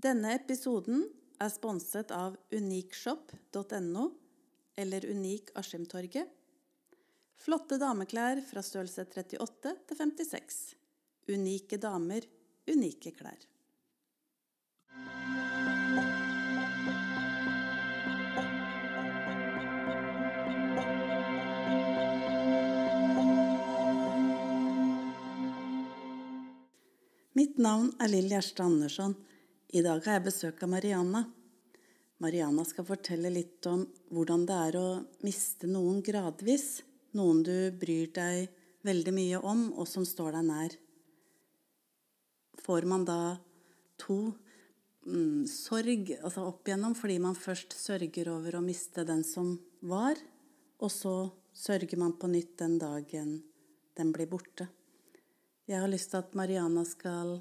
Denne episoden er sponset av unikshop.no eller Unik Askimtorget. Flotte dameklær fra størrelse 38 til 56. Unike damer, unike klær. Mitt navn er Lill Gjerstad Andersson. I dag har jeg besøk av Mariana. Mariana skal fortelle litt om hvordan det er å miste noen gradvis. Noen du bryr deg veldig mye om, og som står deg nær. Får man da to mm, sorg altså opp igjennom fordi man først sørger over å miste den som var, og så sørger man på nytt den dagen den blir borte. Jeg har lyst til at Mariana skal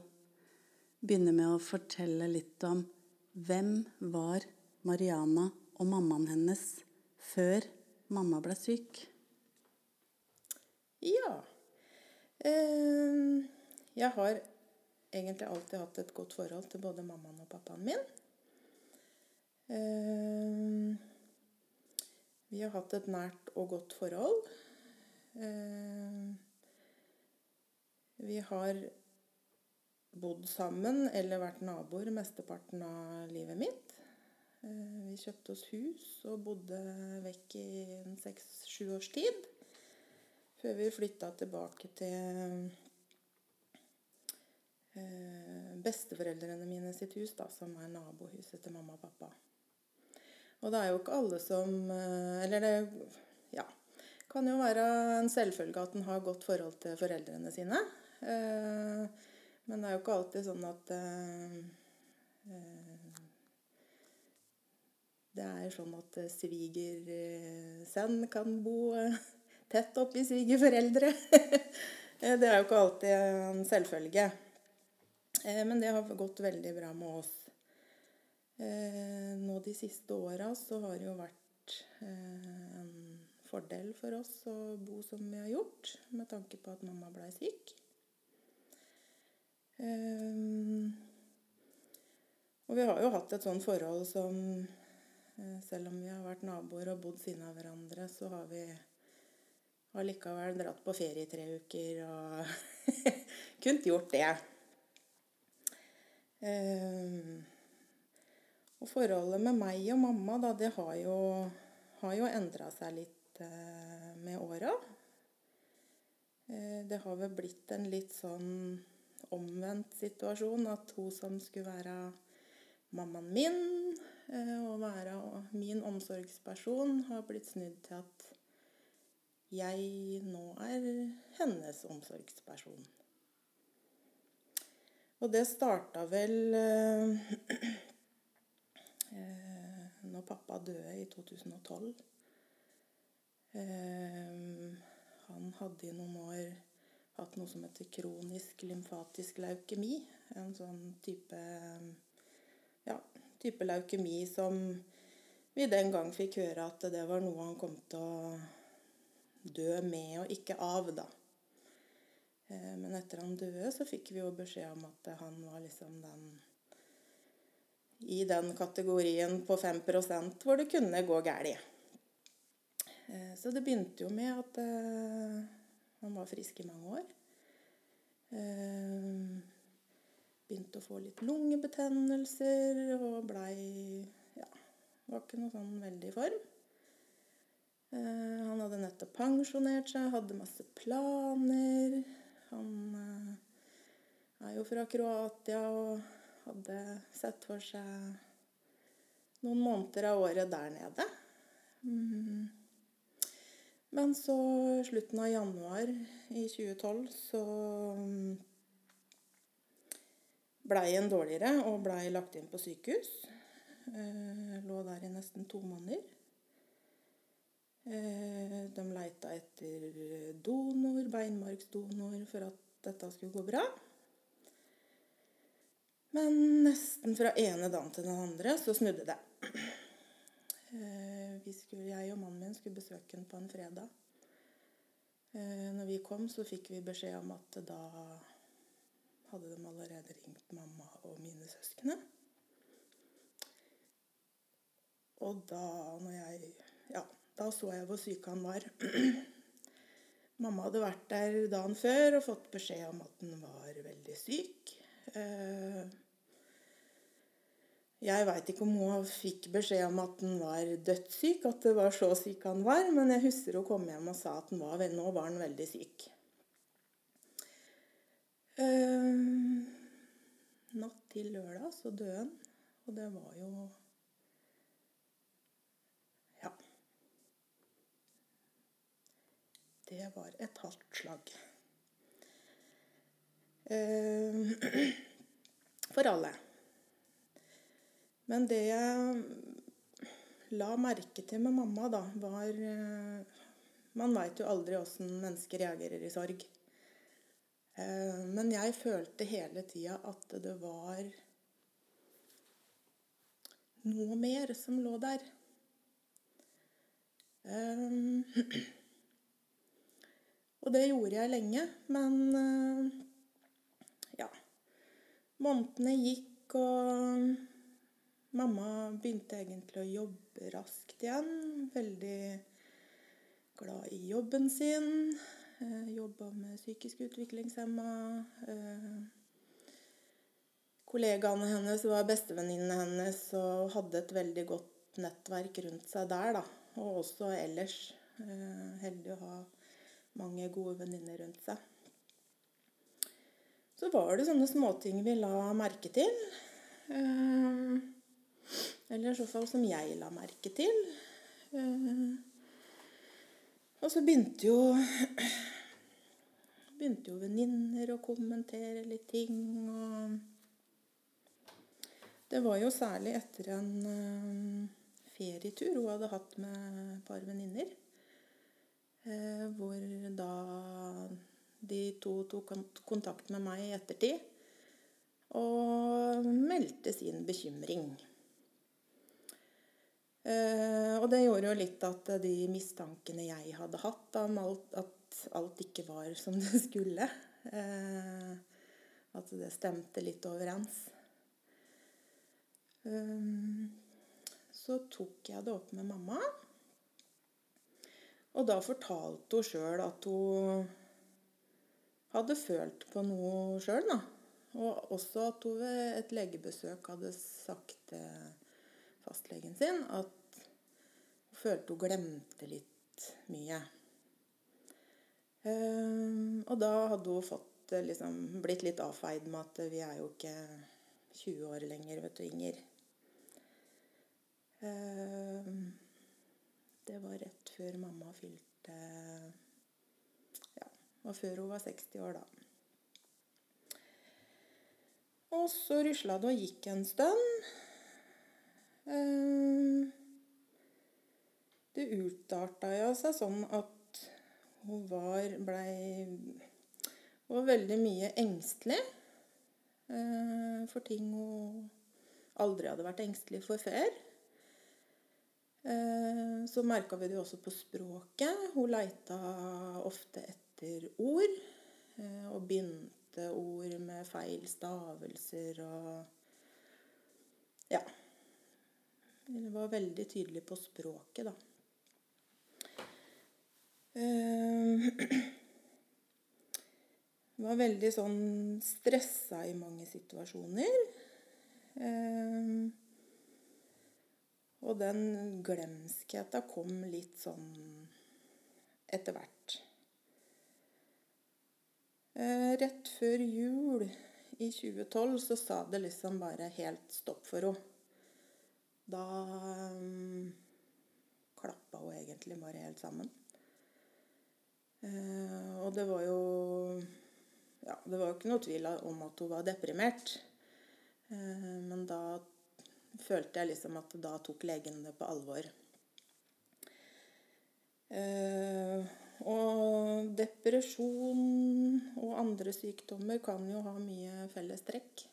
begynne med å fortelle litt om hvem var Mariana og mammaen hennes før mamma ble syk? Ja. Eh, jeg har egentlig alltid hatt et godt forhold til både mammaen og pappaen min. Eh, vi har hatt et nært og godt forhold. Eh, vi har bodd sammen eller vært naboer mesteparten av livet mitt. Vi kjøpte oss hus og bodde vekk i en seks-sju års tid. Før vi flytta tilbake til besteforeldrene mine sitt hus, da, som er nabohuset til mamma og pappa. Og det er jo ikke alle som Eller det ja, kan jo være en selvfølge at en har godt forhold til foreldrene sine. Men det er jo ikke alltid sånn at det er sånn at svigersønn kan bo tett oppi svigerforeldre. Det er jo ikke alltid en selvfølge. Men det har gått veldig bra med oss. Nå de siste åra så har det jo vært en fordel for oss å bo som vi har gjort, med tanke på at mamma blei syk. Og vi har jo hatt et sånt forhold som Selv om vi har vært naboer og bodd siden av hverandre, så har vi allikevel dratt på ferie i tre uker og kunnet gjort det. Og forholdet med meg og mamma, da, det har jo, har jo endra seg litt med åra. Det har vel blitt en litt sånn omvendt situasjon. At hun som skulle være mammaen min og være min omsorgsperson, har blitt snudd til at jeg nå er hennes omsorgsperson. Og det starta vel når pappa døde i 2012. Han hadde i noen år hatt noe som heter kronisk lymfatisk leukemi. En sånn type ja, type leukemi som vi den gang fikk høre at det var noe han kom til å dø med og ikke av, da. Men etter han døde, så fikk vi jo beskjed om at han var liksom den I den kategorien på 5% hvor det kunne gå galt. Så det begynte jo med at han var frisk i mange år. Begynte å få litt lungebetennelser og blei Ja, var ikke noe sånn veldig i form. Han hadde nettopp pensjonert seg, hadde masse planer. Han er jo fra Kroatia og hadde sett for seg noen måneder av året der nede. Men så slutten av januar i 2012 så blei en dårligere og blei lagt inn på sykehus. Lå der i nesten to måneder. De leita etter donor, beinmargsdonor, for at dette skulle gå bra. Men nesten fra ene dagen til den andre så snudde det skulle, jeg og mannen min skulle besøke henne på en fredag. Eh, når vi kom, så fikk vi beskjed om at da hadde de allerede ringt mamma og mine søskne. Og da, jeg, ja, da så jeg hvor syk han var. mamma hadde vært der dagen før og fått beskjed om at han var veldig syk. Eh, jeg veit ikke om hun fikk beskjed om at han var dødssyk, at det var så syk han var, men jeg husker hun kom hjem og sa at han var, nå var han veldig syk. Uh, natt til lørdag så døde han, og det var jo Ja. Det var et halvt slag. Uh, for alle. Men det jeg la merke til med mamma, da, var uh, Man veit jo aldri åssen mennesker reagerer i sorg. Eh, men jeg følte hele tida at det var noe mer som lå der. Eh, og det gjorde jeg lenge, men eh, ja Månedene gikk, og mamma begynte egentlig å jobbe raskt igjen. Veldig glad i jobben sin. Eh, Jobba med psykisk utviklingshemma. Eh, kollegaene hennes var bestevenninnene hennes og hadde et veldig godt nettverk rundt seg der, da. Og også ellers. Eh, heldig å ha mange gode venninner rundt seg. Så var det sånne småting vi la merke til. Eller i så fall som jeg la merke til. Og så begynte jo begynte jo venninner å kommentere litt ting. Og det var jo særlig etter en uh, ferietur hun hadde hatt med et par venninner. Uh, hvor da de to tok kontakt med meg i ettertid og meldte sin bekymring. Uh, og det gjorde jo litt at de mistankene jeg hadde hatt om alt, at alt ikke var som det skulle uh, At det stemte litt overens. Um, så tok jeg det opp med mamma. Og da fortalte hun sjøl at hun hadde følt på noe sjøl, da. Og også at hun ved et legebesøk hadde sagt til fastlegen sin at hun følte hun glemte litt mye. Um, og da hadde hun fått liksom, blitt litt avfeid med at vi er jo ikke 20 år lenger, vet du, Inger. Um, det var rett før mamma fylte Ja, og før hun var 60 år, da. Og så rusla det og gikk en stund. Ehm, det utarta jo seg sånn at hun var blei var veldig mye engstelig eh, for ting hun aldri hadde vært engstelig for før. Eh, så merka vi det også på språket. Hun leita ofte etter ord. Eh, og begynte ord med feil stavelser og Ja. Det var veldig tydelig på språket, da. Hun var veldig sånn stressa i mange situasjoner. Uh, og den glemskheta kom litt sånn etter hvert. Uh, rett før jul i 2012 så sa det liksom bare helt stopp for henne. Da um, klappa hun egentlig bare helt sammen. Uh, og det var jo Ja, det var jo ikke noe tvil om at hun var deprimert. Uh, men da følte jeg liksom at da tok legen det på alvor. Uh, og depresjon og andre sykdommer kan jo ha mye felles trekk.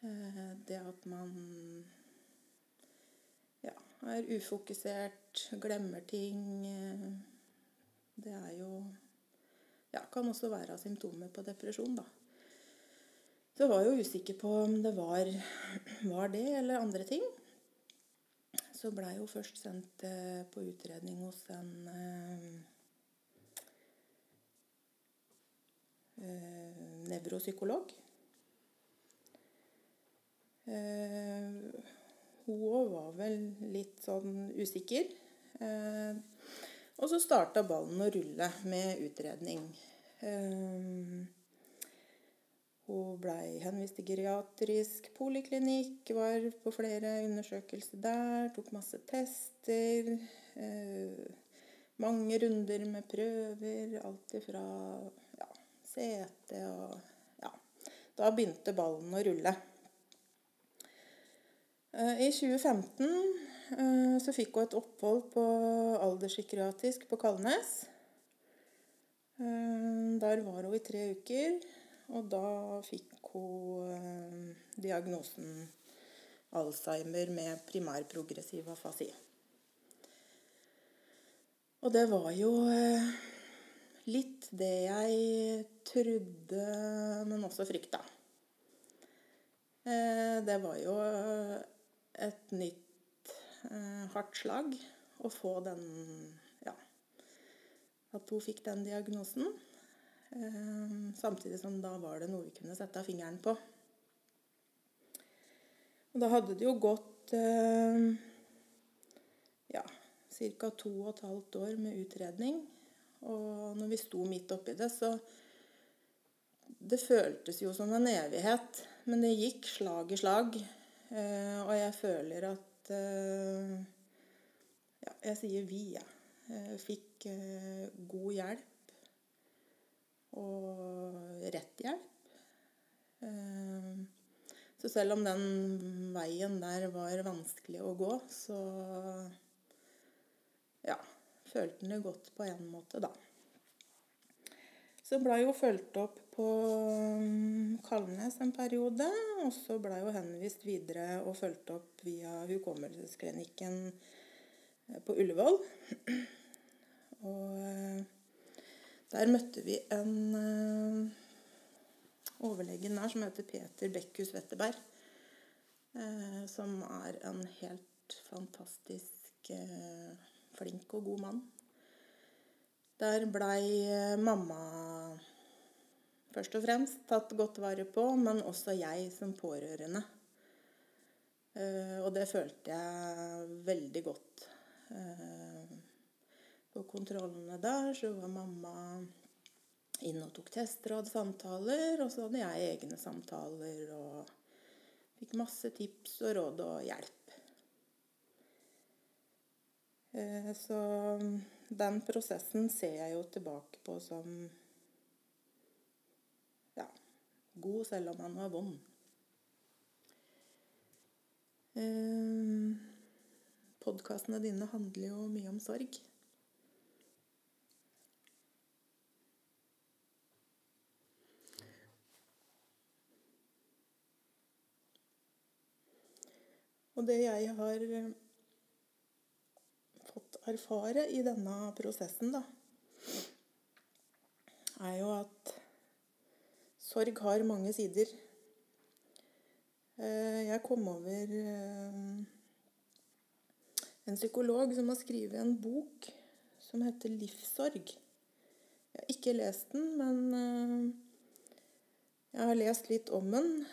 Det at man er ufokusert, glemmer ting. Eh, det er jo Ja, kan også være symptomer på depresjon, da. Så jeg var jo usikker på om det var, var det eller andre ting. så blei jo først sendt eh, på utredning hos en eh, eh, nevropsykolog. Eh, hun òg var vel litt sånn usikker. Eh, og så starta ballen å rulle med utredning. Eh, hun blei henvist til geriatrisk poliklinikk, var på flere undersøkelser der, tok masse tester. Eh, mange runder med prøver, alt ifra ja, CT og Ja. Da begynte ballen å rulle. Eh, I 2015 eh, så fikk hun et opphold på alderspsykiatrisk på Kalnes. Eh, Der var hun i tre uker, og da fikk hun diagnosen Alzheimer med primærprogressiv afasi. Og det var jo litt det jeg trodde, men også frykta. Det var jo et nytt eh, hardt slag å få den Ja, at hun fikk den diagnosen. Eh, samtidig som da var det noe vi kunne sette fingeren på. Og da hadde det jo gått eh, ja, ca. to og et halvt år med utredning. Og når vi sto midt oppi det, så Det føltes jo som en evighet, men det gikk slag i slag. Eh, og jeg føler at eh, Ja, jeg sier vi, jeg. Ja. Fikk eh, god hjelp. Og rett hjelp. Så selv om den veien der var vanskelig å gå, så ja, følte den det godt på en måte, da. Så blei jo fulgt opp på Kalnes en periode. Og så blei hun henvist videre og fulgt opp via hukommelsesklinikken på Ullevål. Og der møtte vi en overlegen der som heter Peter Bekkhus Wetterberg. Som er en helt fantastisk flink og god mann. Der blei mamma først og fremst tatt godt vare på, men også jeg som pårørende. Og det følte jeg veldig godt. På kontrollene der så var mamma inn og tok tester og hadde samtaler. Og så hadde jeg egne samtaler og fikk masse tips og råd og hjelp. Så den prosessen ser jeg jo tilbake på som god selv om han var vond. Eh, Podkastene dine handler jo mye om sorg. Og det jeg har fått erfare i denne prosessen, da, er jo at sorg har mange sider. Jeg kom over en psykolog som har skrevet en bok som heter 'Livssorg'. Jeg har ikke lest den, men jeg har lest litt om den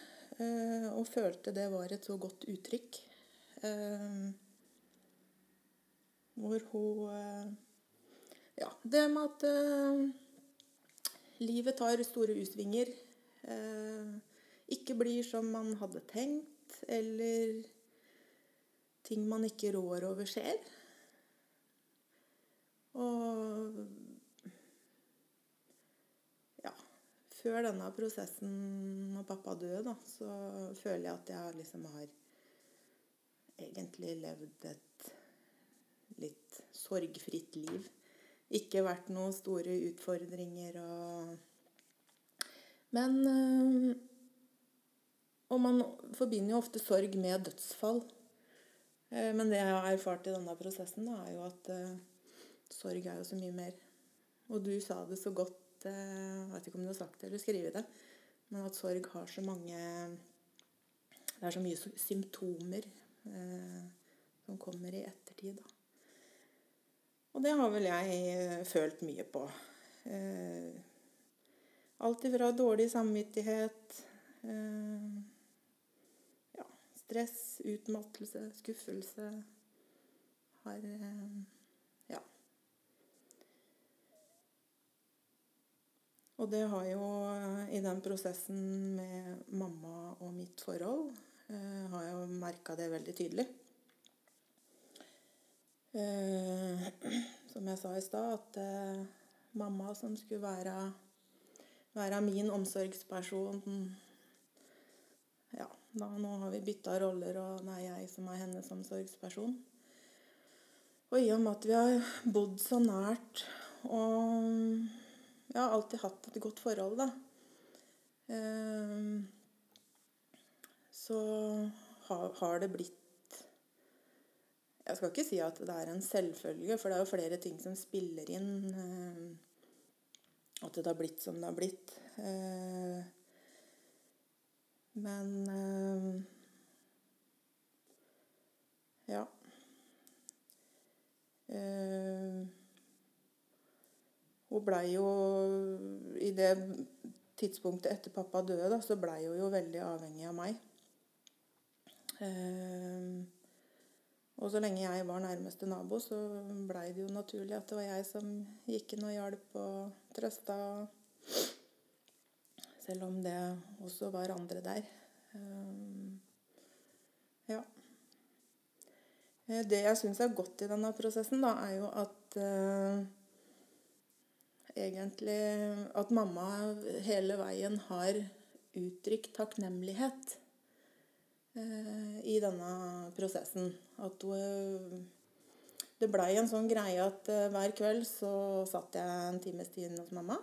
og følte det var et så godt uttrykk. Hvor hun Ja, det med at livet tar store U-svinger. Ikke blir som man hadde tenkt, eller ting man ikke rår over, skjer. Og ja Før denne prosessen når pappa døde, så føler jeg at jeg liksom har egentlig levd et litt sorgfritt liv. Ikke vært noen store utfordringer og Men Og man forbinder jo ofte sorg med dødsfall. Men det jeg har erfart i denne prosessen, da, er jo at sorg er jo så mye mer. Og du sa det så godt, jeg vet ikke om du har sagt det eller skrevet det, men at sorg har så mange Det er så mye symptomer som kommer i ettertid, da. Og det har vel jeg følt mye på. Eh, alt ifra dårlig samvittighet eh, ja, stress, utmattelse, skuffelse har eh, Ja. Og det har jo i den prosessen med mamma og mitt forhold eh, har jeg jo merka det veldig tydelig. Eh, som jeg sa i stad, at eh, mamma som skulle være, være min omsorgsperson Ja, da, nå har vi bytta roller, og det er jeg som er hennes omsorgsperson. Og i og med at vi har bodd så nært og Jeg har alltid hatt et godt forhold, da. Eh, så har, det blitt jeg skal ikke si at det er en selvfølge, for det er jo flere ting som spiller inn. At det har blitt som det har blitt. Men Ja. Hun blei jo I det tidspunktet etter pappa døde, så blei hun jo veldig avhengig av meg. Og så lenge jeg var nærmeste nabo, så blei det jo naturlig at det var jeg som gikk inn og hjalp og trøsta. Selv om det også var andre der. Ja. Det jeg syns er godt i denne prosessen, da, er jo at uh, egentlig at mamma hele veien har uttrykt takknemlighet i denne prosessen. At hun Det blei en sånn greie at hver kveld så satt jeg en times tid hos mamma.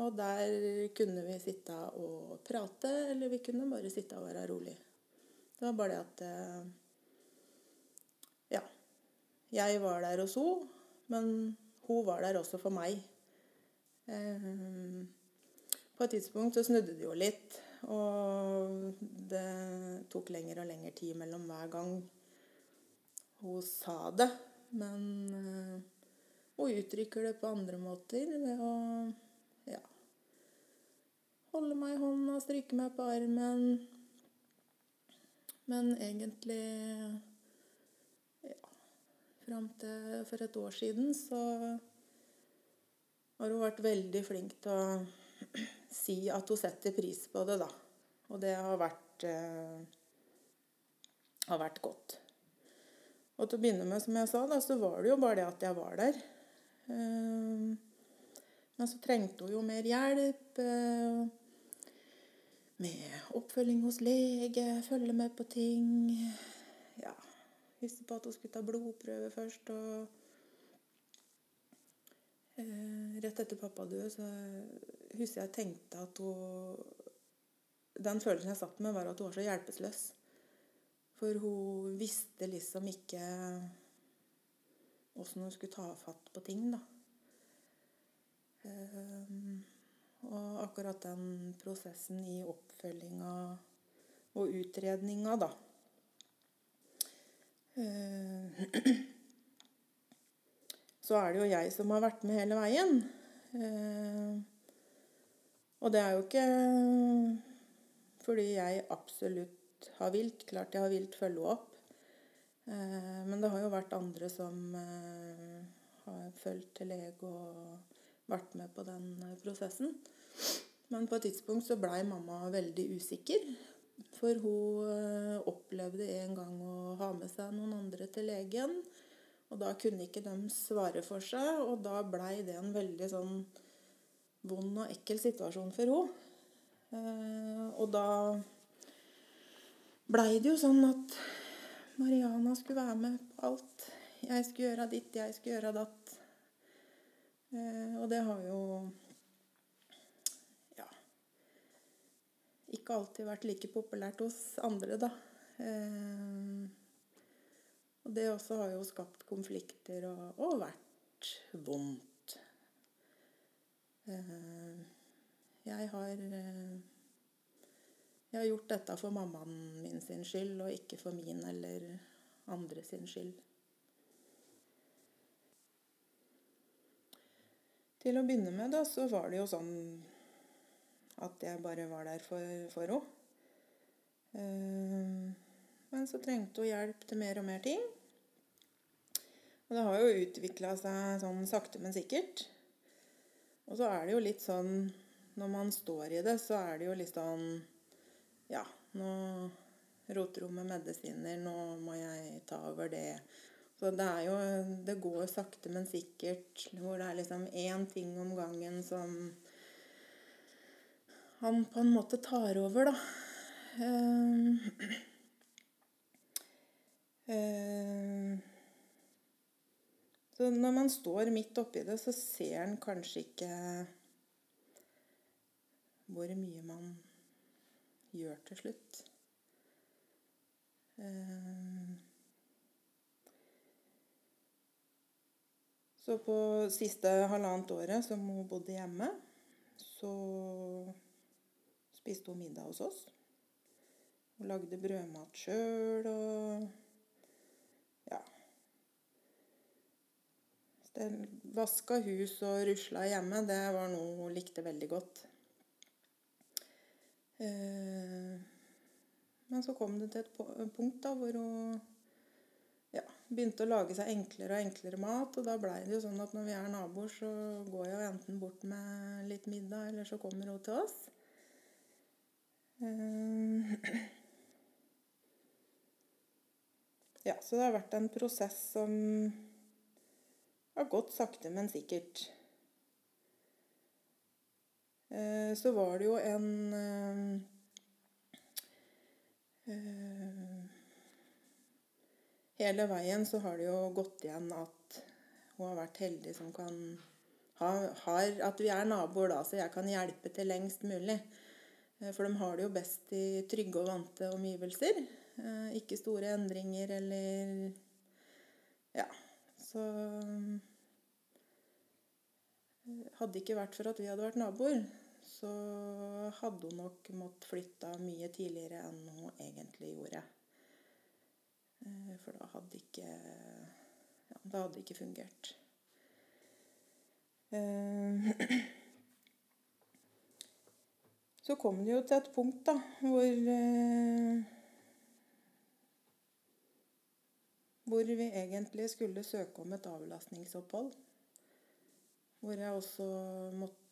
Og der kunne vi sitte og prate, eller vi kunne bare sitte og være rolig. Det var bare det at Ja. Jeg var der hos henne, men hun var der også for meg. På et tidspunkt så snudde det jo litt. Og det tok lengre og lengre tid mellom hver gang hun sa det. Men hun uttrykker det på andre måter ved å ja, holde meg i hånda, stryke meg på armen. Men egentlig ja, fram til for et år siden så har hun vært veldig flink til å si at hun setter pris på det, da. Og det har vært, eh, har vært godt. Og til å begynne med, som jeg sa, da, så var det jo bare det at jeg var der. Eh, men så trengte hun jo mer hjelp. Eh, med oppfølging hos lege, følge med på ting. Ja, visste på at hun skulle ta blodprøve først. og Eh, rett etter pappa døde, så husker jeg tenkte at hun Den følelsen jeg satt med, var at hun var så hjelpeløs. For hun visste liksom ikke åssen hun skulle ta fatt på ting, da. Um, og akkurat den prosessen i oppfølginga og utredninga, da uh, så er det jo jeg som har vært med hele veien. Eh, og det er jo ikke fordi jeg absolutt har vilt. Klart jeg har vilt følge opp. Eh, men det har jo vært andre som eh, har fulgt til lege og vært med på den prosessen. Men på et tidspunkt så blei mamma veldig usikker. For hun opplevde en gang å ha med seg noen andre til legen. Og da kunne ikke de svare for seg, og da blei det en veldig sånn vond og ekkel situasjon for henne. Eh, og da blei det jo sånn at Mariana skulle være med på alt. Jeg skulle gjøre ditt, jeg skulle gjøre datt. Eh, og det har jo ja ikke alltid vært like populært hos andre, da. Eh, og det også har jo skapt konflikter og, og vært vondt. Eh, jeg har eh, Jeg har gjort dette for mammaen min sin skyld, og ikke for min eller andre sin skyld. Til å begynne med da, så var det jo sånn at jeg bare var der for, for henne. Uh, men så trengte hun hjelp til mer og mer ting. Og det har jo utvikla seg sånn sakte, men sikkert. Og så er det jo litt sånn Når man står i det, så er det jo litt sånn Ja, nå roter hun med medisiner. Nå må jeg ta over det. Så det er jo Det går sakte, men sikkert. Hvor det er liksom én ting om gangen som han på en måte tar over, da. Uh, uh, så når man står midt oppi det, så ser en kanskje ikke hvor mye man gjør til slutt. Eh, så på siste halvannet året som hun bodde hjemme, så spiste hun middag hos oss. Hun lagde brødmat sjøl og Vaska hus og rusla hjemme, det var noe hun likte veldig godt. Eh, men så kom det til et punkt da, hvor hun ja, begynte å lage seg enklere og enklere mat. Og da blei det jo sånn at når vi er naboer, så går jeg enten bort med litt middag, eller så kommer hun til oss. Eh, ja, så det har vært en prosess som har gått sakte, men sikkert. Eh, så var det jo en eh, eh, Hele veien så har det jo gått igjen at hun har vært heldig som kan ha, har, At vi er naboer, da, så jeg kan hjelpe til lengst mulig. For de har det jo best i trygge og vante omgivelser. Ikke store endringer eller Ja, så Hadde det ikke vært for at vi hadde vært naboer, så hadde hun nok måttet flytte mye tidligere enn hun egentlig gjorde. Eh, for da hadde ikke ja, Da hadde det ikke fungert. Eh, så kom det jo til et punkt da, hvor eh, hvor vi egentlig skulle søke om et avlastningsopphold. Hvor jeg også måtte,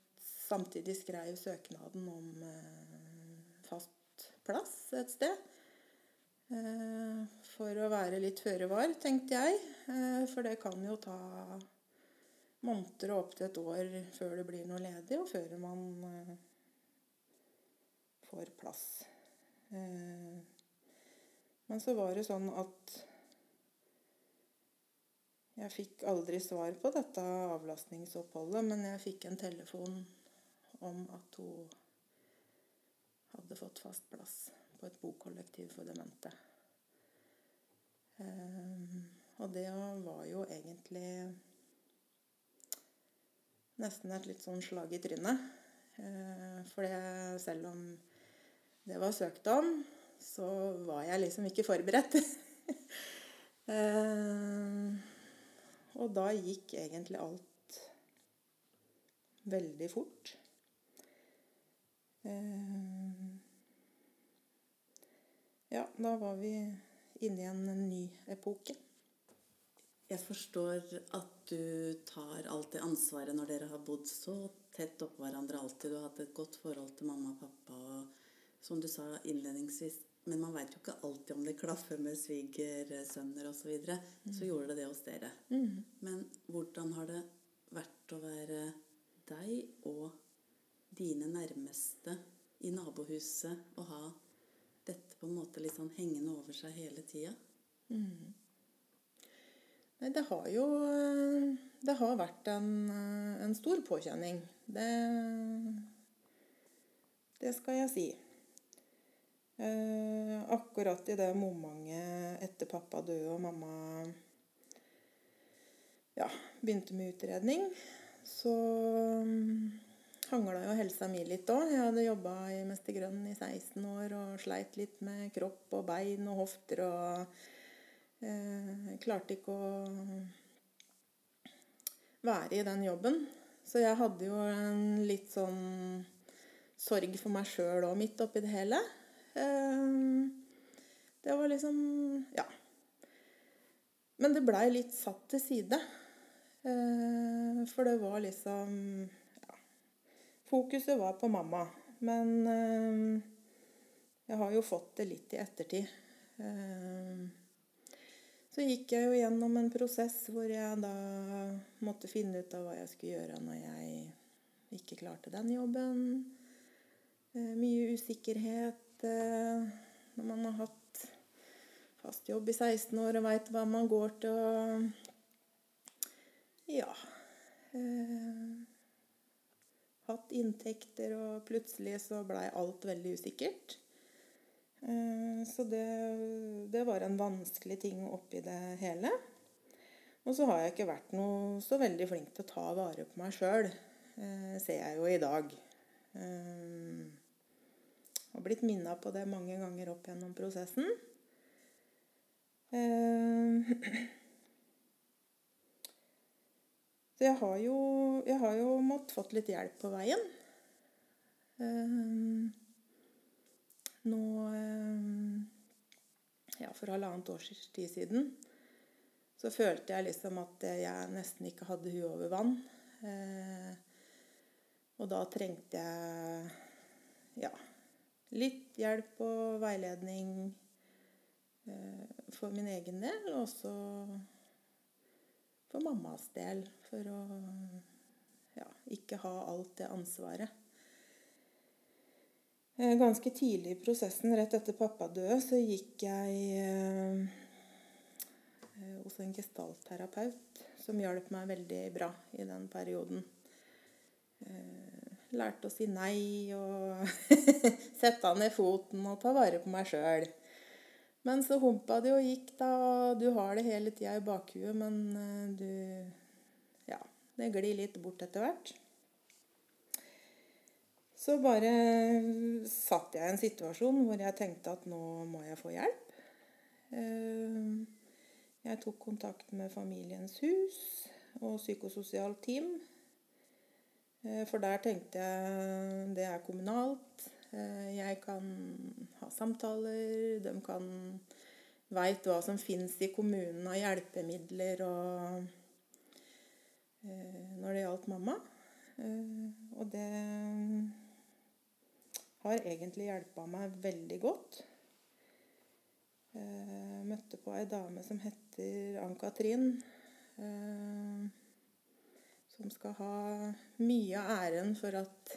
samtidig skrev søknaden om eh, fast plass et sted. Eh, for å være litt føre var, tenkte jeg. Eh, for det kan jo ta måneder og opptil et år før det blir noe ledig, og før man får plass. Men så var det sånn at jeg fikk aldri svar på dette avlastningsoppholdet, men jeg fikk en telefon om at hun hadde fått fast plass på et bokollektiv for demente. Um, og det var jo egentlig nesten et litt sånn slag i trynet. Uh, for selv om det var søkt om, så var jeg liksom ikke forberedt. Og da gikk egentlig alt veldig fort. Eh, ja, da var vi inne i en ny epoke. Jeg forstår at du tar alltid ansvaret når dere har bodd så tett oppå hverandre alltid. Du har hatt et godt forhold til mamma og pappa. Og som du sa innledningsvis, men man veit jo ikke alltid om det klaffer med svigersønner osv. Så, videre. mm. så gjorde det det hos dere. Mm. Men hvordan har det vært å være deg og dine nærmeste i nabohuset og ha dette på en måte litt sånn hengende over seg hele tida? Mm. Nei, det har jo Det har vært en, en stor påkjenning. Det, det skal jeg si. Eh, akkurat i det momentet etter pappa døde og mamma ja, begynte med utredning, så um, hangla jo helsa mi litt òg. Jeg hadde jobba i Mester Grønn i 16 år og sleit litt med kropp og bein og hofter og eh, klarte ikke å være i den jobben. Så jeg hadde jo en litt sånn sorg for meg sjøl òg, midt oppi det hele. Det var liksom Ja. Men det blei litt satt til side. For det var liksom Ja. Fokuset var på mamma. Men jeg har jo fått det litt i ettertid. Så gikk jeg jo gjennom en prosess hvor jeg da måtte finne ut av hva jeg skulle gjøre når jeg ikke klarte den jobben. Mye usikkerhet når man har hatt fast jobb i 16 år og veit hva man går til og Ja. Hatt inntekter, og plutselig så blei alt veldig usikkert. Så det, det var en vanskelig ting oppi det hele. Og så har jeg ikke vært noe så veldig flink til å ta vare på meg sjøl, ser jeg jo i dag. Har blitt minna på det mange ganger opp gjennom prosessen. Så jeg har jo, jeg har jo måttet fått litt hjelp på veien. Nå Ja, for halvannet års tid siden så følte jeg liksom at jeg nesten ikke hadde huet over vann. Og da trengte jeg ja, litt hjelp og veiledning for min egen del, og også for mammas del. For å ja, ikke ha alt det ansvaret. Ganske tidlig i prosessen, rett etter pappa døde, så gikk jeg hos en gestaltterapeut som hjalp meg veldig bra i den perioden. Lærte å si nei og sette ned foten og ta vare på meg sjøl. Men så humpa det jo gikk, da. Du har det hele tida i bakhuet, men du Ja, det glir litt bort etter hvert. Så bare satt jeg i en situasjon hvor jeg tenkte at nå må jeg få hjelp. Jeg tok kontakt med Familiens hus og psykososialt team. For der tenkte jeg det er kommunalt. Jeg kan ha samtaler. De kan veit hva som fins i kommunen av hjelpemidler og når det gjaldt mamma. Og det har egentlig hjelpa meg veldig godt. Jeg møtte på ei dame som heter Ann-Katrin. Som skal ha mye av æren for at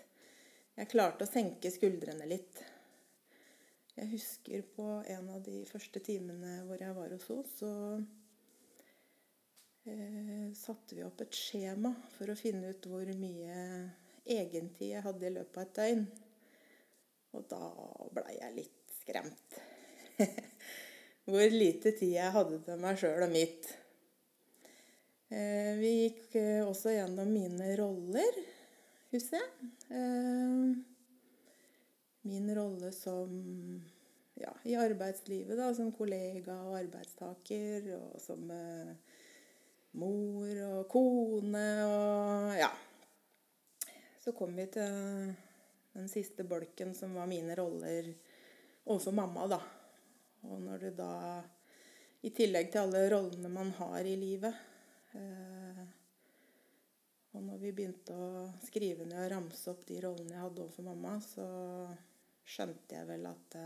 jeg klarte å senke skuldrene litt. Jeg husker på en av de første timene hvor jeg var hos henne, så eh, satte vi opp et skjema for å finne ut hvor mye egentid jeg hadde i løpet av et døgn. Og da blei jeg litt skremt. hvor lite tid jeg hadde til meg sjøl og mitt. Vi gikk også gjennom mine roller, husker jeg. Min rolle som ja, i arbeidslivet, da, som kollega og arbeidstaker, og som mor og kone og ja. Så kom vi til den siste bolken, som var mine roller overfor mamma, da. Og når du da, i tillegg til alle rollene man har i livet Og når vi begynte å skrive ned og ramse opp de rollene jeg hadde overfor mamma, så skjønte jeg vel at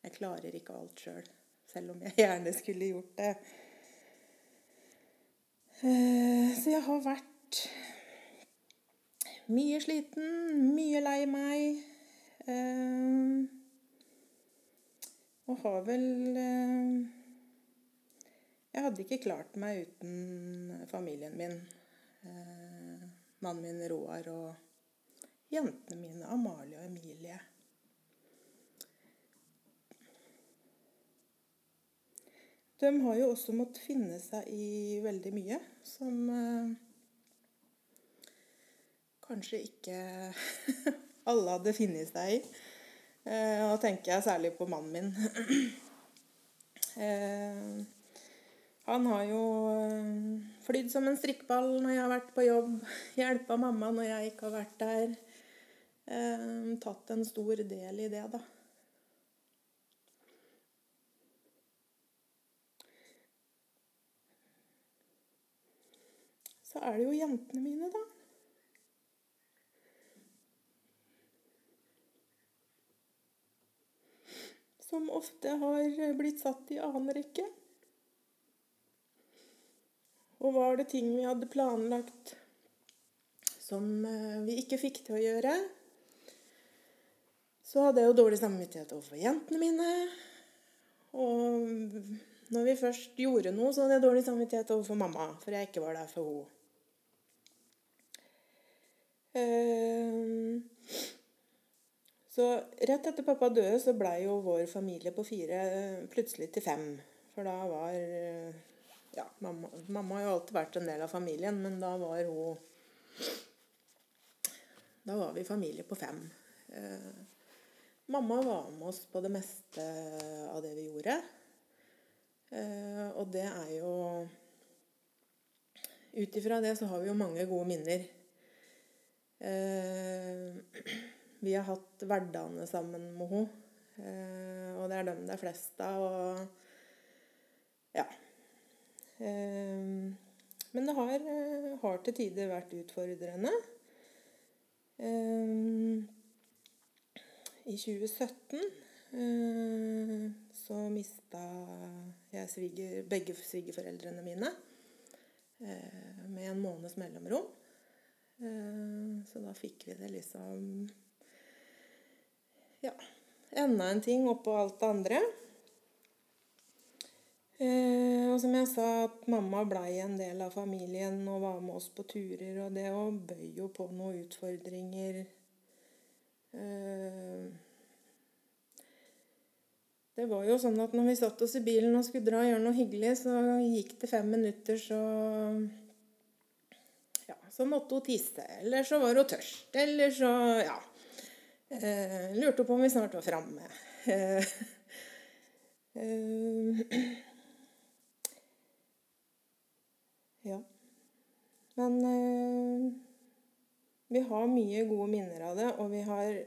jeg klarer ikke alt sjøl. Selv, selv om jeg gjerne skulle gjort det. Så jeg har vært mye sliten, mye lei meg. Og har vel Jeg hadde ikke klart meg uten familien min. Mannen min Roar og jentene mine Amalie og Emilie. De har jo også måttet finne seg i veldig mye som kanskje ikke alle hadde funnet seg i. Da tenker jeg særlig på mannen min. Han har jo øh, flydd som en strikkball når jeg har vært på jobb. Hjelpa mamma når jeg ikke har vært der. Eh, tatt en stor del i det, da. Så er det jo jentene mine, da. Som ofte har blitt satt i annen rekke. Og var det ting vi hadde planlagt som eh, vi ikke fikk til å gjøre, så hadde jeg jo dårlig samvittighet overfor jentene mine. Og når vi først gjorde noe, så hadde jeg dårlig samvittighet overfor mamma, for jeg ikke var der for henne. Ehm, så rett etter pappa døde, så blei jo vår familie på fire plutselig til fem. For da var Ja, mamma, mamma har jo alltid vært en del av familien, men da var hun Da var vi familie på fem. Eh, mamma var med oss på det meste av det vi gjorde. Eh, og det er jo Ut ifra det så har vi jo mange gode minner. Eh, vi har hatt hverdagene sammen med henne. Eh, og det er dem det er flest av. Og ja. Eh, men det har, har, til tider vært utfordrende. I 2017 så mista jeg sviger, begge svigerforeldrene mine med en måneds mellomrom. Så da fikk vi det liksom Ja. Enda en ting oppå alt det andre. Og som jeg sa, at mamma blei en del av familien og var med oss på turer. Og det òg bøy jo på noen utfordringer. det var jo sånn at når vi satt oss i bilen og skulle dra og gjøre noe hyggelig, så gikk det fem minutter, så så måtte hun tisse. Eller så var hun tørst. Eller så ja. Eh, lurte på om vi snart var framme. Eh, eh, ja. Men eh, vi har mye gode minner av det, og vi har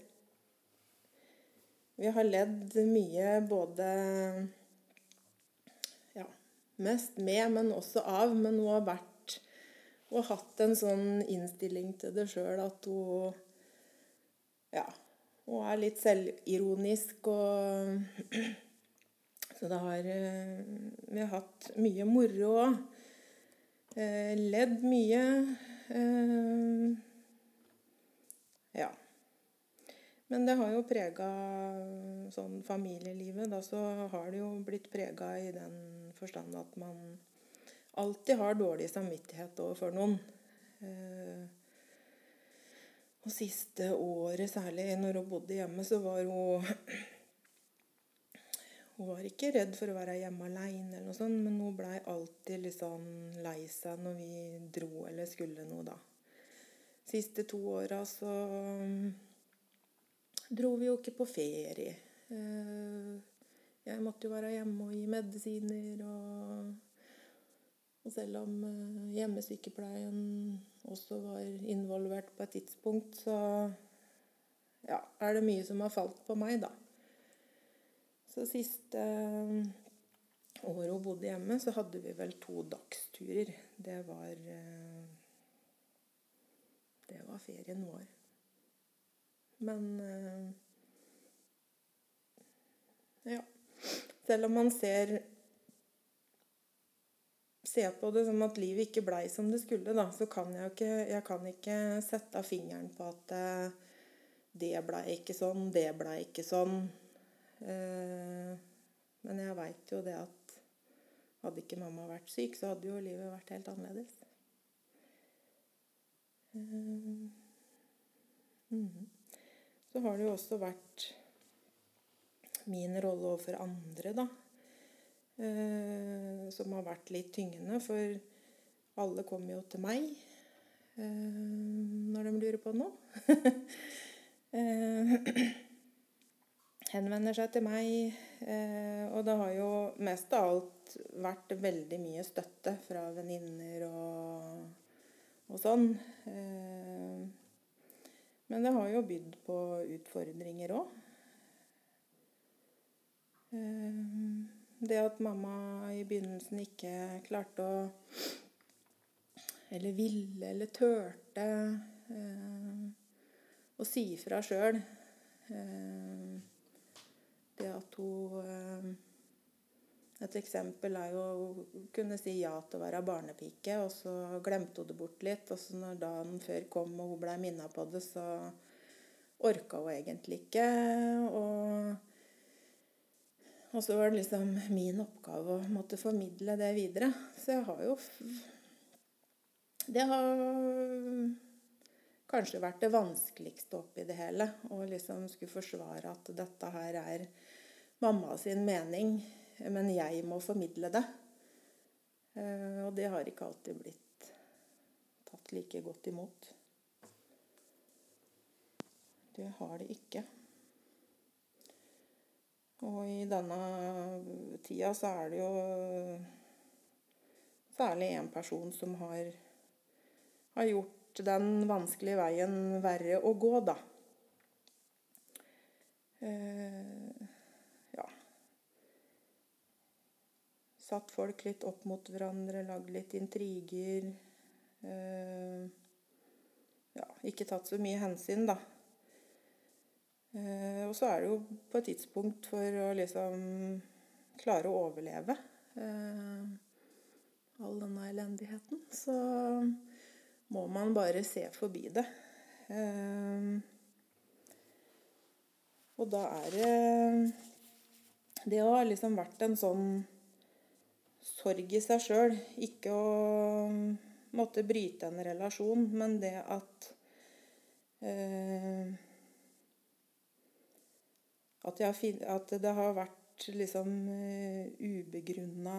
Vi har ledd mye både Ja, mest med, men også av. Men hun har vært og hatt en sånn innstilling til det sjøl at hun Ja. Hun er litt selvironisk og Så det har Vi har hatt mye moro òg. Ledd mye. Ja. Men det har jo prega sånn familielivet. Da så har det jo blitt prega i den forstand at man alltid har dårlig samvittighet overfor noen. Eh, og siste året, særlig når hun bodde hjemme, så var hun Hun var ikke redd for å være hjemme aleine, men hun blei alltid litt sånn lei seg når vi dro eller skulle noe, da. Siste to åra så mm, dro vi jo ikke på ferie. Eh, jeg måtte jo være hjemme og gi medisiner og og selv om eh, hjemmesykepleien også var involvert på et tidspunkt, så ja, er det mye som har falt på meg, da. Så siste eh, året hun bodde hjemme, så hadde vi vel to dagsturer. Det var eh, Det var ferien vår. Men ja. Selv om man ser ser på det som at livet ikke blei som det skulle, da, så kan jeg ikke, jeg kan ikke sette fingeren på at eh, det blei ikke sånn, det blei ikke sånn. Eh, men jeg veit jo det at hadde ikke mamma vært syk, så hadde jo livet vært helt annerledes. Eh, mhm. Så har det jo også vært min rolle overfor andre, da. Eh, som har vært litt tyngende, for alle kommer jo til meg når de lurer på noe. eh, henvender seg til meg, eh, og det har jo mest av alt vært veldig mye støtte fra venninner og, og sånn. Eh, men det har jo bydd på utfordringer òg. Det at mamma i begynnelsen ikke klarte å Eller ville eller turte å si fra sjøl. Det at hun Et eksempel er jo å kunne si ja til å være barnepike, og så glemte hun det bort litt. Og så når dagen før kom og hun blei minna på det, så orka hun egentlig ikke. Og og så var det liksom min oppgave å måtte formidle det videre. Så jeg har jo Det har kanskje vært det vanskeligste oppi det hele. Å liksom skulle forsvare at dette her er mamma sin mening, men jeg må formidle det. Og det har ikke alltid blitt tatt like godt imot. Det har det ikke. Og i denne tida så er det jo særlig én person som har, har, gjort den vanskelige veien verre å gå, da. Eh, ja Satt folk litt opp mot hverandre, lagd litt intriger. Eh, ja, ikke tatt så mye hensyn, da. Eh, og så er det jo på et tidspunkt for å liksom klare å overleve eh, all denne elendigheten, så må man bare se forbi det. Eh, og da er det Det har liksom vært en sånn sorg i seg sjøl. Ikke å måtte bryte en relasjon, men det at eh, at, jeg, at, det har vært liksom eh, ubegrunna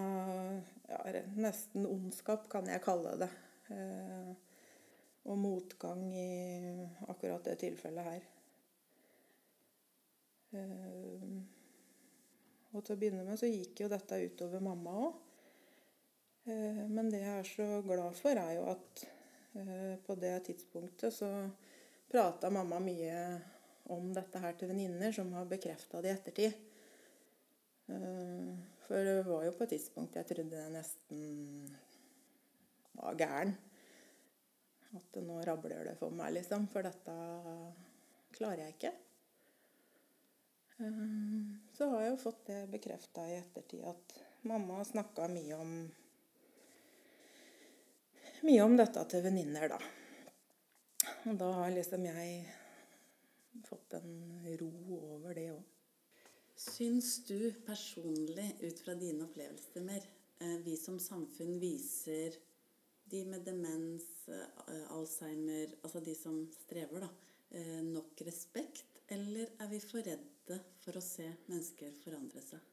ja, Nesten ondskap, kan jeg kalle det. Uh, og motgang i akkurat det tilfellet her. Uh, og til å begynne med så gikk jo dette utover mamma òg. Men det jeg er så glad for, er jo at på det tidspunktet så prata mamma mye om dette her til venninner som har bekrefta det i ettertid. Eh, for det var jo på et tidspunkt jeg trodde jeg nesten var gæren. At nå rabler det for meg, liksom. For dette klarer jeg ikke. Eh, så har jeg jo fått det bekrefta i ettertid at mamma snakka mye om mye om dette til venninner, da. Og da har liksom jeg fått en ro over det òg. Syns du personlig, ut fra dine opplevelser mer, eh, vi som samfunn viser de med demens, eh, Alzheimer, altså de som strever, da, eh, nok respekt? Eller er vi for redde for å se mennesker forandre seg?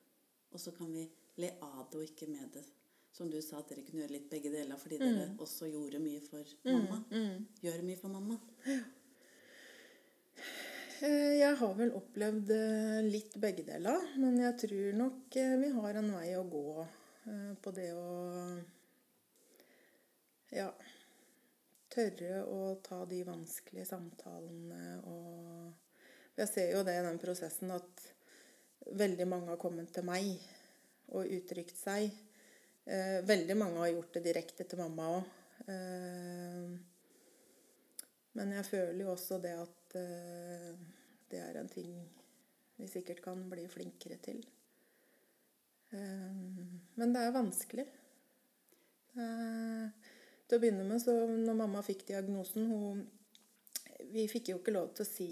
Og så kan vi le av det og ikke med det. Som du sa, at dere kunne gjøre litt begge deler fordi mm. dere også gjorde mye for mm, mamma. Mm, mm. Gjør mye for mamma. Ja. Eh, jeg har vel opplevd litt begge deler. Men jeg tror nok vi har en vei å gå på det å Ja Tørre å ta de vanskelige samtalene og Jeg ser jo det i den prosessen at veldig mange har kommet til meg og uttrykt seg. Veldig mange har gjort det direkte til mamma òg. Men jeg føler jo også det at uh, det er en ting vi sikkert kan bli flinkere til. Men det er vanskelig. Uh, til å begynne med, så når mamma fikk diagnosen hun, Vi fikk jo ikke lov til å si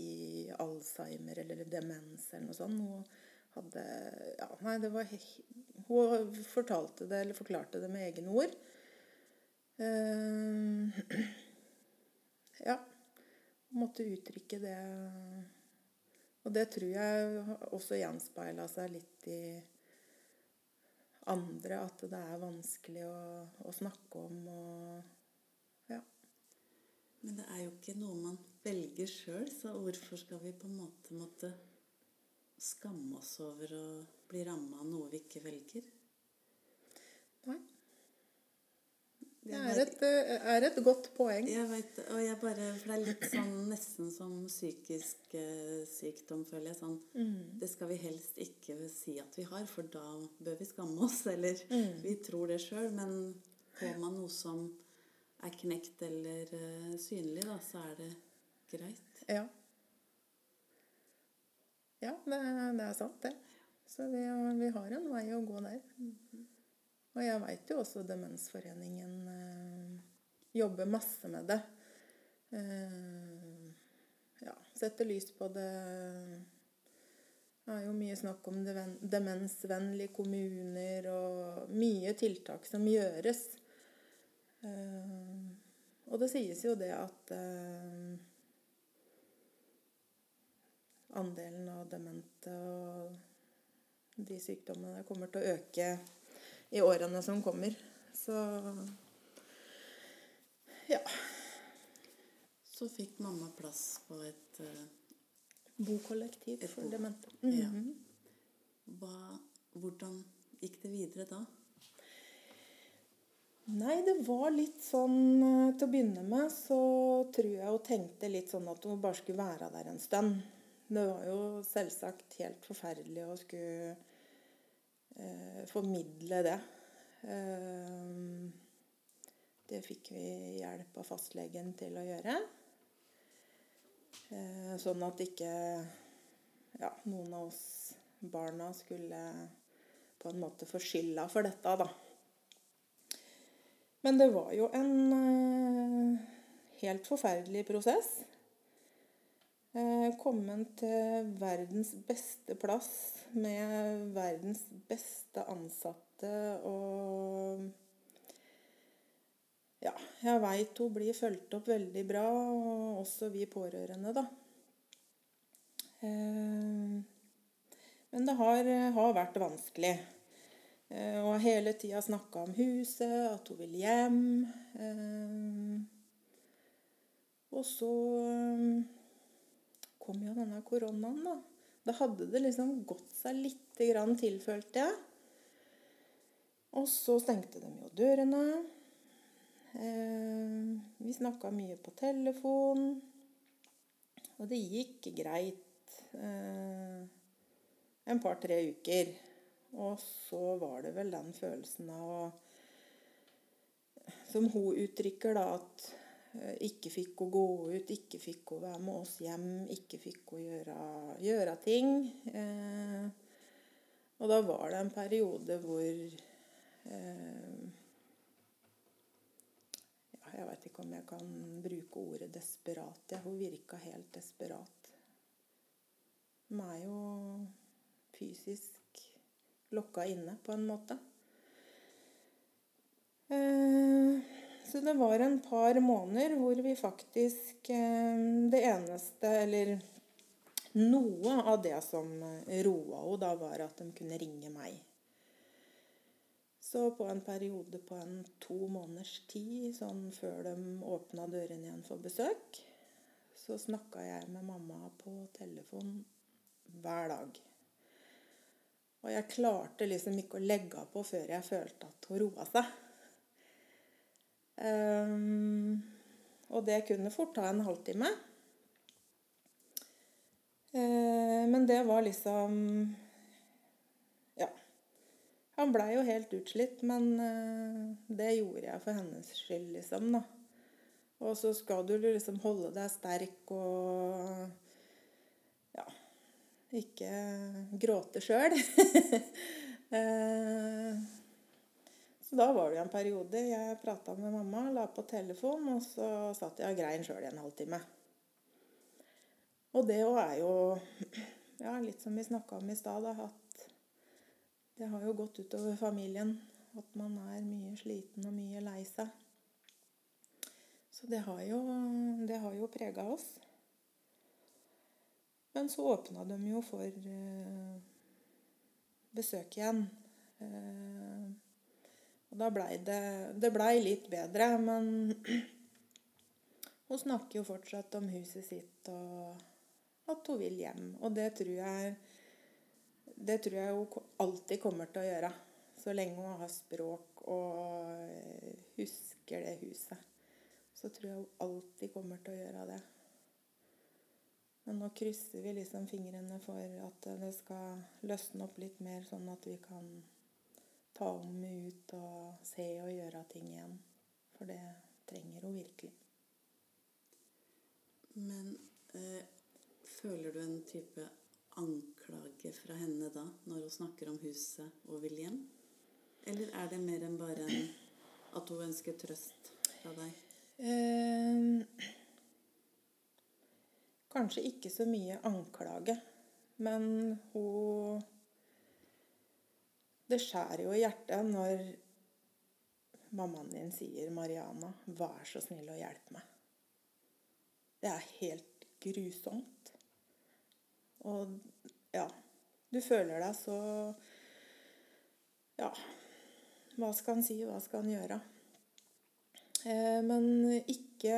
Alzheimer eller demens eller noe sånt. Hun hadde Ja, nei, det var Hun fortalte det, eller forklarte det med egne ord. Uh, ja måtte uttrykke det. Og det tror jeg også gjenspeila seg litt i andre, at det er vanskelig å, å snakke om og ja. Men det er jo ikke noe man velger sjøl, så hvorfor skal vi på en måte måtte skamme oss over å bli ramma av noe vi ikke velger. Nei. Det er et, eh, er et godt poeng. Jeg vet, og jeg bare, for det er litt sånn nesten som psykisk eh, sykdom, føler jeg. sånn, Mm. Det skal vi helst ikke si at vi har, for da bør vi skamme oss. Eller Mm. vi tror det sjøl, men får man noe som er knekt eller eh, synlig, da, så er det greit. Ja. Ja, det, det er sant, det. Så vi, vi har en vei å gå der. Og jeg veit jo også Demensforeningen eh, jobber masse med det. Eh, ja, setter lys på det. Det er jo mye snakk om demensvennlige kommuner og mye tiltak som gjøres. Eh, og det sies jo det at eh, andelen av demente og de sykdommene kommer til å øke i årene som kommer. Så ja. Så fikk mamma plass på et uh, Bokollektiv Et for bo- demente. Ja. Mhm. hva, Hvordan gikk det videre da? Nei, det var litt sånn eh, Til å begynne med så tror jeg hun tenkte litt sånn at hun bare skulle være der en stund. Det var jo selvsagt helt forferdelig å skulle eh, formidle det. Eh, det fikk vi hjelp av fastlegen til å gjøre. Eh, sånn at ikke ja, noen av oss barna skulle på en måte få skylda for dette, da. Men det var jo en eh, helt forferdelig prosess. Eh, kommet til verdens beste plass med verdens beste ansatte og Ja, jeg veit hun blir fulgt opp veldig bra, og også vi pårørende, da. Eh, men det har, har vært vanskelig. Eh, Og har hele tida snakka om huset, at hun vil hjem. Og så kom jo denne koronaen, da. Da hadde det liksom gått seg lite grann til, følte jeg. Og så stengte de jo dørene. Eh, Vi snakka mye på telefon. Og det gikk greit eh, en par-tre uker. Og så var det vel den følelsen av Som hun uttrykker, da, at ikke fikk å gå ut, ikke fikk å være med oss hjem, ikke fikk å gjøre, gjøre ting. Eh, og da var det en periode hvor eh, Jeg veit ikke om jeg kan bruke ordet desperat. Ja, hun virka helt desperat. Hun er jo fysisk lokka inne, på en måte. Eh, så det var en par måneder hvor vi faktisk eh, Det eneste, eller noe av det som roa henne, da var at de kunne ringe meg. Så på en periode på en to måneders tid, sånn før de åpna dørene igjen for besøk, så snakka jeg med mamma på telefon hver dag. Og jeg klarte liksom ikke å legge av på før jeg følte at hun roa seg. Ehm, og det kunne fort ta en halvtime. Uh, men det var liksom Ja. Han blei jo helt utslitt, men uh, det gjorde jeg for hennes skyld, liksom, da. Og så skal du liksom holde deg sterk og ja, ikke gråte sjøl. så da var det en periode jeg prata med mamma, la på telefon, og så satt jeg og grein sjøl i en halvtime. Og det òg er jo ja, litt som vi snakka om i stad, at det har jo gått utover familien. At man er mye sliten og mye lei seg. Så det har jo, det jo prega oss. Men så åpna de jo for eh, besøk igjen. Og da blei det Det blei litt bedre, men hun snakker jo fortsatt om huset sitt og at hun vil hjem. Og det tror jeg det tror jeg hun alltid kommer til å gjøre. Så lenge hun har språk og husker det huset. Så tror jeg hun alltid kommer til å gjøre det. Men nå krysser vi liksom fingrene for at det skal løsne opp litt mer, sånn at vi kan ta om ut og se og gjøre ting igjen. For det trenger hun virkelig. Men eh, føler du en type anklage fra henne da, når hun snakker om huset og vil hjem? Eller er det mer enn bare en, at hun ønsker trøst fra deg? Eh, kanskje ikke så mye anklage, men hun Det skjærer jo i hjertet når mammaen din sier 'Mariana, vær så snill å hjelpe meg'. Det er helt grusomt. Og ja Du føler deg så Ja, hva skal han si, hva skal han gjøre? Eh, men ikke,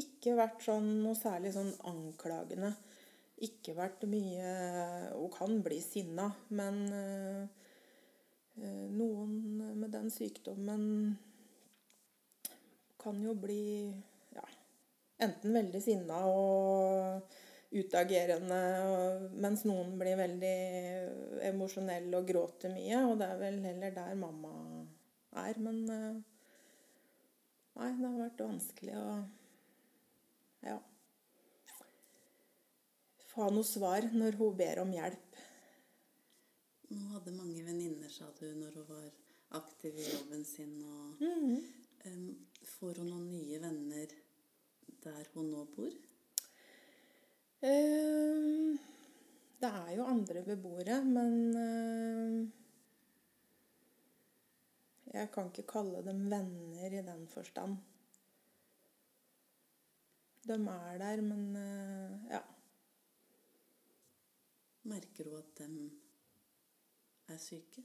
ikke vært sånn noe særlig sånn anklagende. Ikke vært mye Hun kan bli sinna, men eh, noen med den sykdommen kan jo bli ja, enten veldig sinna og utagerende, mens noen blir veldig emosjonelle og gråter mye. Og det er vel heller der mamma er. Men eh, Nei, det har vært vanskelig å ja, få noe svar når hun ber om hjelp. Hun hadde mange venninner, sa du, når hun var aktiv i jobben sin. Og, mm. um, får hun noen nye venner der hun nå bor? Um, Det er jo andre beboere, men eh, jeg kan ikke kalle dem venner i den forstand. De er der, men uh, ja. Merker hun at de er syke?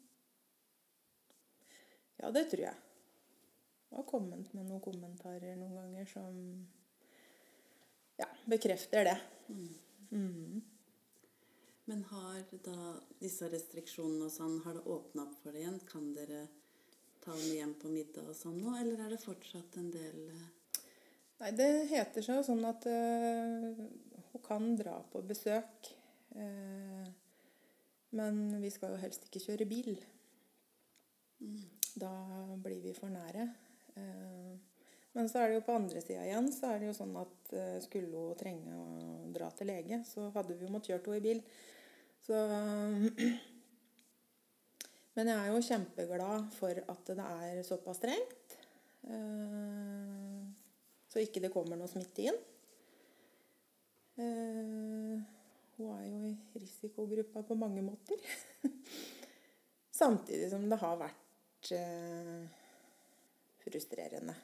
Ja, det tror jeg. Jeg har kommet med noen kommentarer noen ganger som ja, bekrefter det. Mhm. Men har da disse restriksjonene og sånn, har det åpna opp for det igjen? Kan dere ta henne hjem på middag og sånn nå, eller er det fortsatt en del eh, Nei, det heter seg jo sånn at øh, hun kan dra på besøk. eh, men vi skal jo helst ikke kjøre bil. Da blir vi for nære. Eh, men så er det jo på andre sida igjen så er det jo sånn at eh, skulle hun trenge å dra til lege, så hadde vi jo måttet kjørt henne i bil. Så Men jeg er jo kjempeglad for at det er såpass strengt. Eh, så ikke det kommer noe smitte inn. Hun er jo i risikogruppa på mange måter. Samtidig som det har vært eh, frustrerende.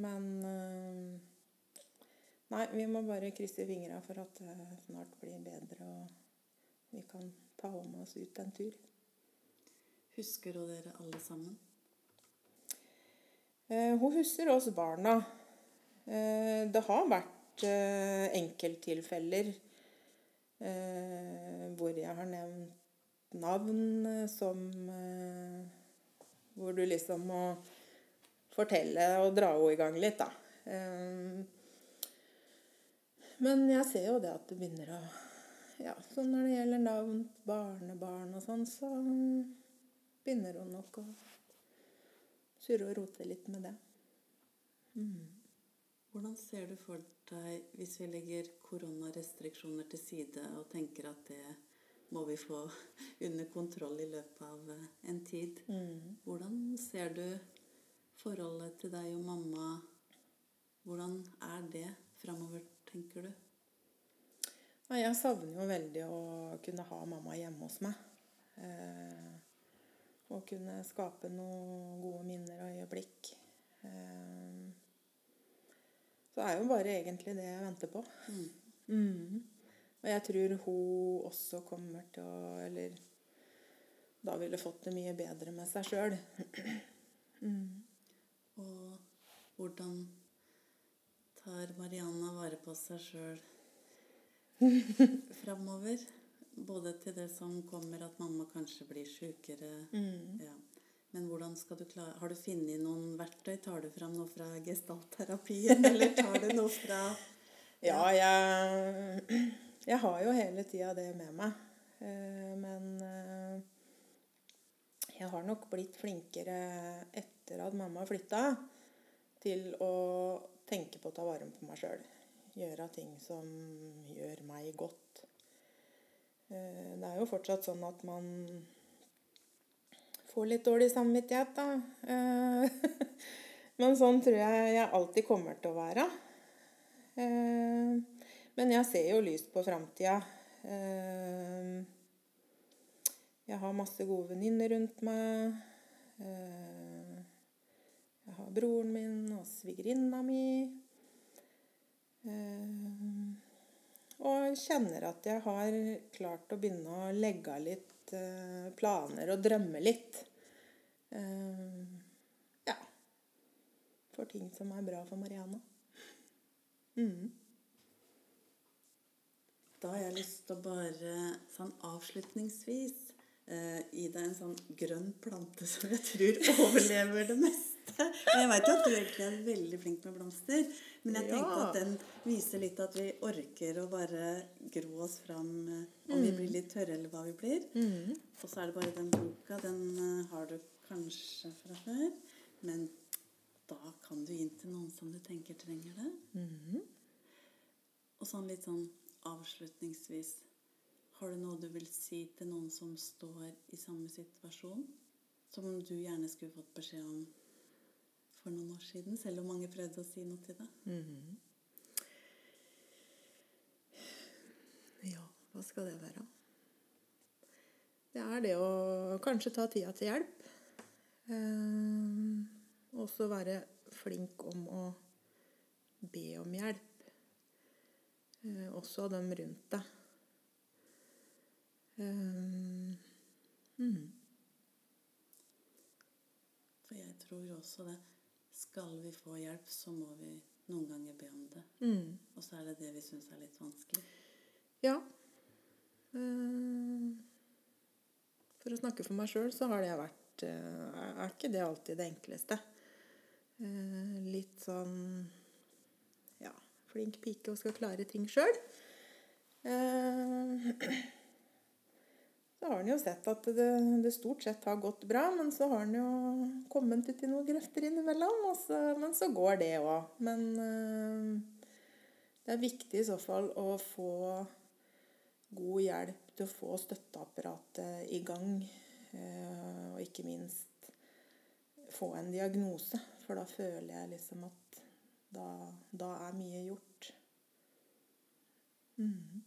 Men eh, Nei, vi må bare krysse fingra for at det snart blir bedre, og vi kan ta med oss ut en tur. Husker hun dere alle sammen? Eh, hun husker oss barna. Eh, det har vært eh, enkelttilfeller hvor jeg har nevnt navn eh, som eh, Hvor du liksom må fortelle og dra henne i gang litt, da. Eh, men jeg ser jo det at det begynner å Ja, så når det gjelder navn, barnebarn og sånn, så begynner hun nok å surre og rote litt med det. Hvordan ser du for deg, hvis vi legger koronarestriksjoner til side og tenker at det må vi få under kontroll i løpet av eh, en tid, hvordan ser du forholdet til deg og mamma? Hvordan er det framover, tenker du? Jeg savner jo veldig å kunne ha mamma hjemme hos meg. Å og kunne skape noen gode minner og øyeblikk. Eh, så det er jo bare egentlig det jeg venter på. Mm. Og jeg tror hun også kommer til å Eller da ville fått det mye bedre med seg sjøl. Og hvordan tar Mariana vare på seg sjøl framover? både til det som kommer, at mamma kanskje blir sjukere. Mm. Ja. Men hvordan skal du klare Har du funnet noen verktøy? Tar du fram noe fra gestaltterapien, eller tar du noe fra Ja, jeg, jeg har jo hele tida det med meg. Eh, Men eh, jeg har nok blitt flinkere etter at mamma flytta, til å tenke på å ta vare på meg sjøl. Gjøre ting som gjør meg godt. Eh, Det er jo fortsatt sånn at man får litt dårlig samvittighet, da. Eh, Men sånn tror jeg jeg alltid kommer til å være. Eh, Men jeg ser jo lyst på framtida. Eh, Jeg har masse gode venninner rundt meg. Jeg har broren min og svigerinna mi. Og kjenner at jeg har klart å begynne å legge av litt planer og drømme litt. Eh, Ja. For ting som er bra for Mariana. Mm. Da har jeg lyst til å bare sånn avslutningsvis eh, gi deg en sånn grønn plante som jeg tror overlever det meste. Og jeg veit jo at du egentlig er veldig flink med blomster, men jeg tenkte Ja. at den viser litt at vi orker å bare gro oss fram eh, om vi blir litt tørre, eller hva vi blir. Mm. Og så er det bare den boka. Den eh, har du kanskje fra før, men da kan du gi den til noen som du tenker trenger det. Mm. Og sånn litt sånn avslutningsvis Har du noe du vil si til noen som står i samme situasjon? Som du gjerne skulle fått beskjed om for noen år siden, selv om mange prøvde å si noe til deg? -hmm. Ja, hva skal det være? Det er det å kanskje ta tida til hjelp. Eh, også være flink om å be om hjelp. Eh, også av dem rundt deg. Eh, mm. For jeg tror også det. Skal vi få hjelp, så må vi noen ganger be om det. Mm. Og så er det det vi syns er litt vanskelig. Ja. Eh, For å snakke for meg sjøl, så har det vært eh, Er ikke det alltid det enkleste. Eh, Litt sånn Ja, flink pike og skal klare ting sjøl. Så har en jo sett at det, det stort sett har gått bra, men så har en jo kommet uti noen grøfter innimellom. Så, men så går det òg. Men øh, det er viktig i så fall å få god hjelp til å få støtteapparatet i gang. Øh, Og ikke minst få en diagnose, for da føler jeg liksom at da, da er mye gjort. Mm.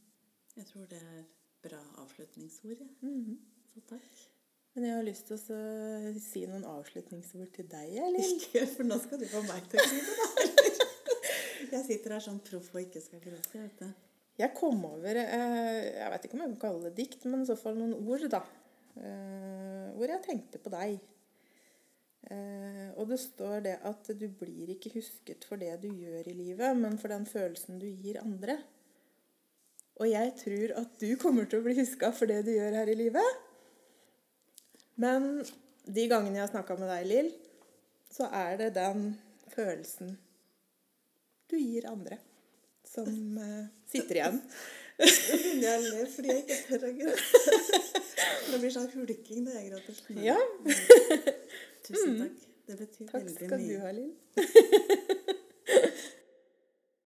Jeg tror det er bra avslutningsord. Mm -hmm. Så takk. Men jeg har lyst til å si noen avslutningsord til deg, eller? Ikke, for nå skal du få meg til å si det, da. Jeg sitter her sånn proff og ikke skal gråte, vet du. Jeg kom over eh, Jeg vet ikke om jeg kan kalle det dikt, men i så fall noen ord, da. Eh, hvor jeg tenkte på deg. Eh, og det står det at du blir ikke husket for det du gjør i livet, men for den følelsen du gir andre. Og jeg tror at du kommer til å bli huska for det du gjør her i livet. Men de gangene jeg har snakka med deg, Lill, så er det den følelsen du gir andre, som uh, sitter igjen. Nå begynner jeg å le fordi jeg ikke tør å gråte. Det blir sånn hulking når jeg gråter. Ja. Tusen takk. Det betyr Takk veldig skal du ha, Lill.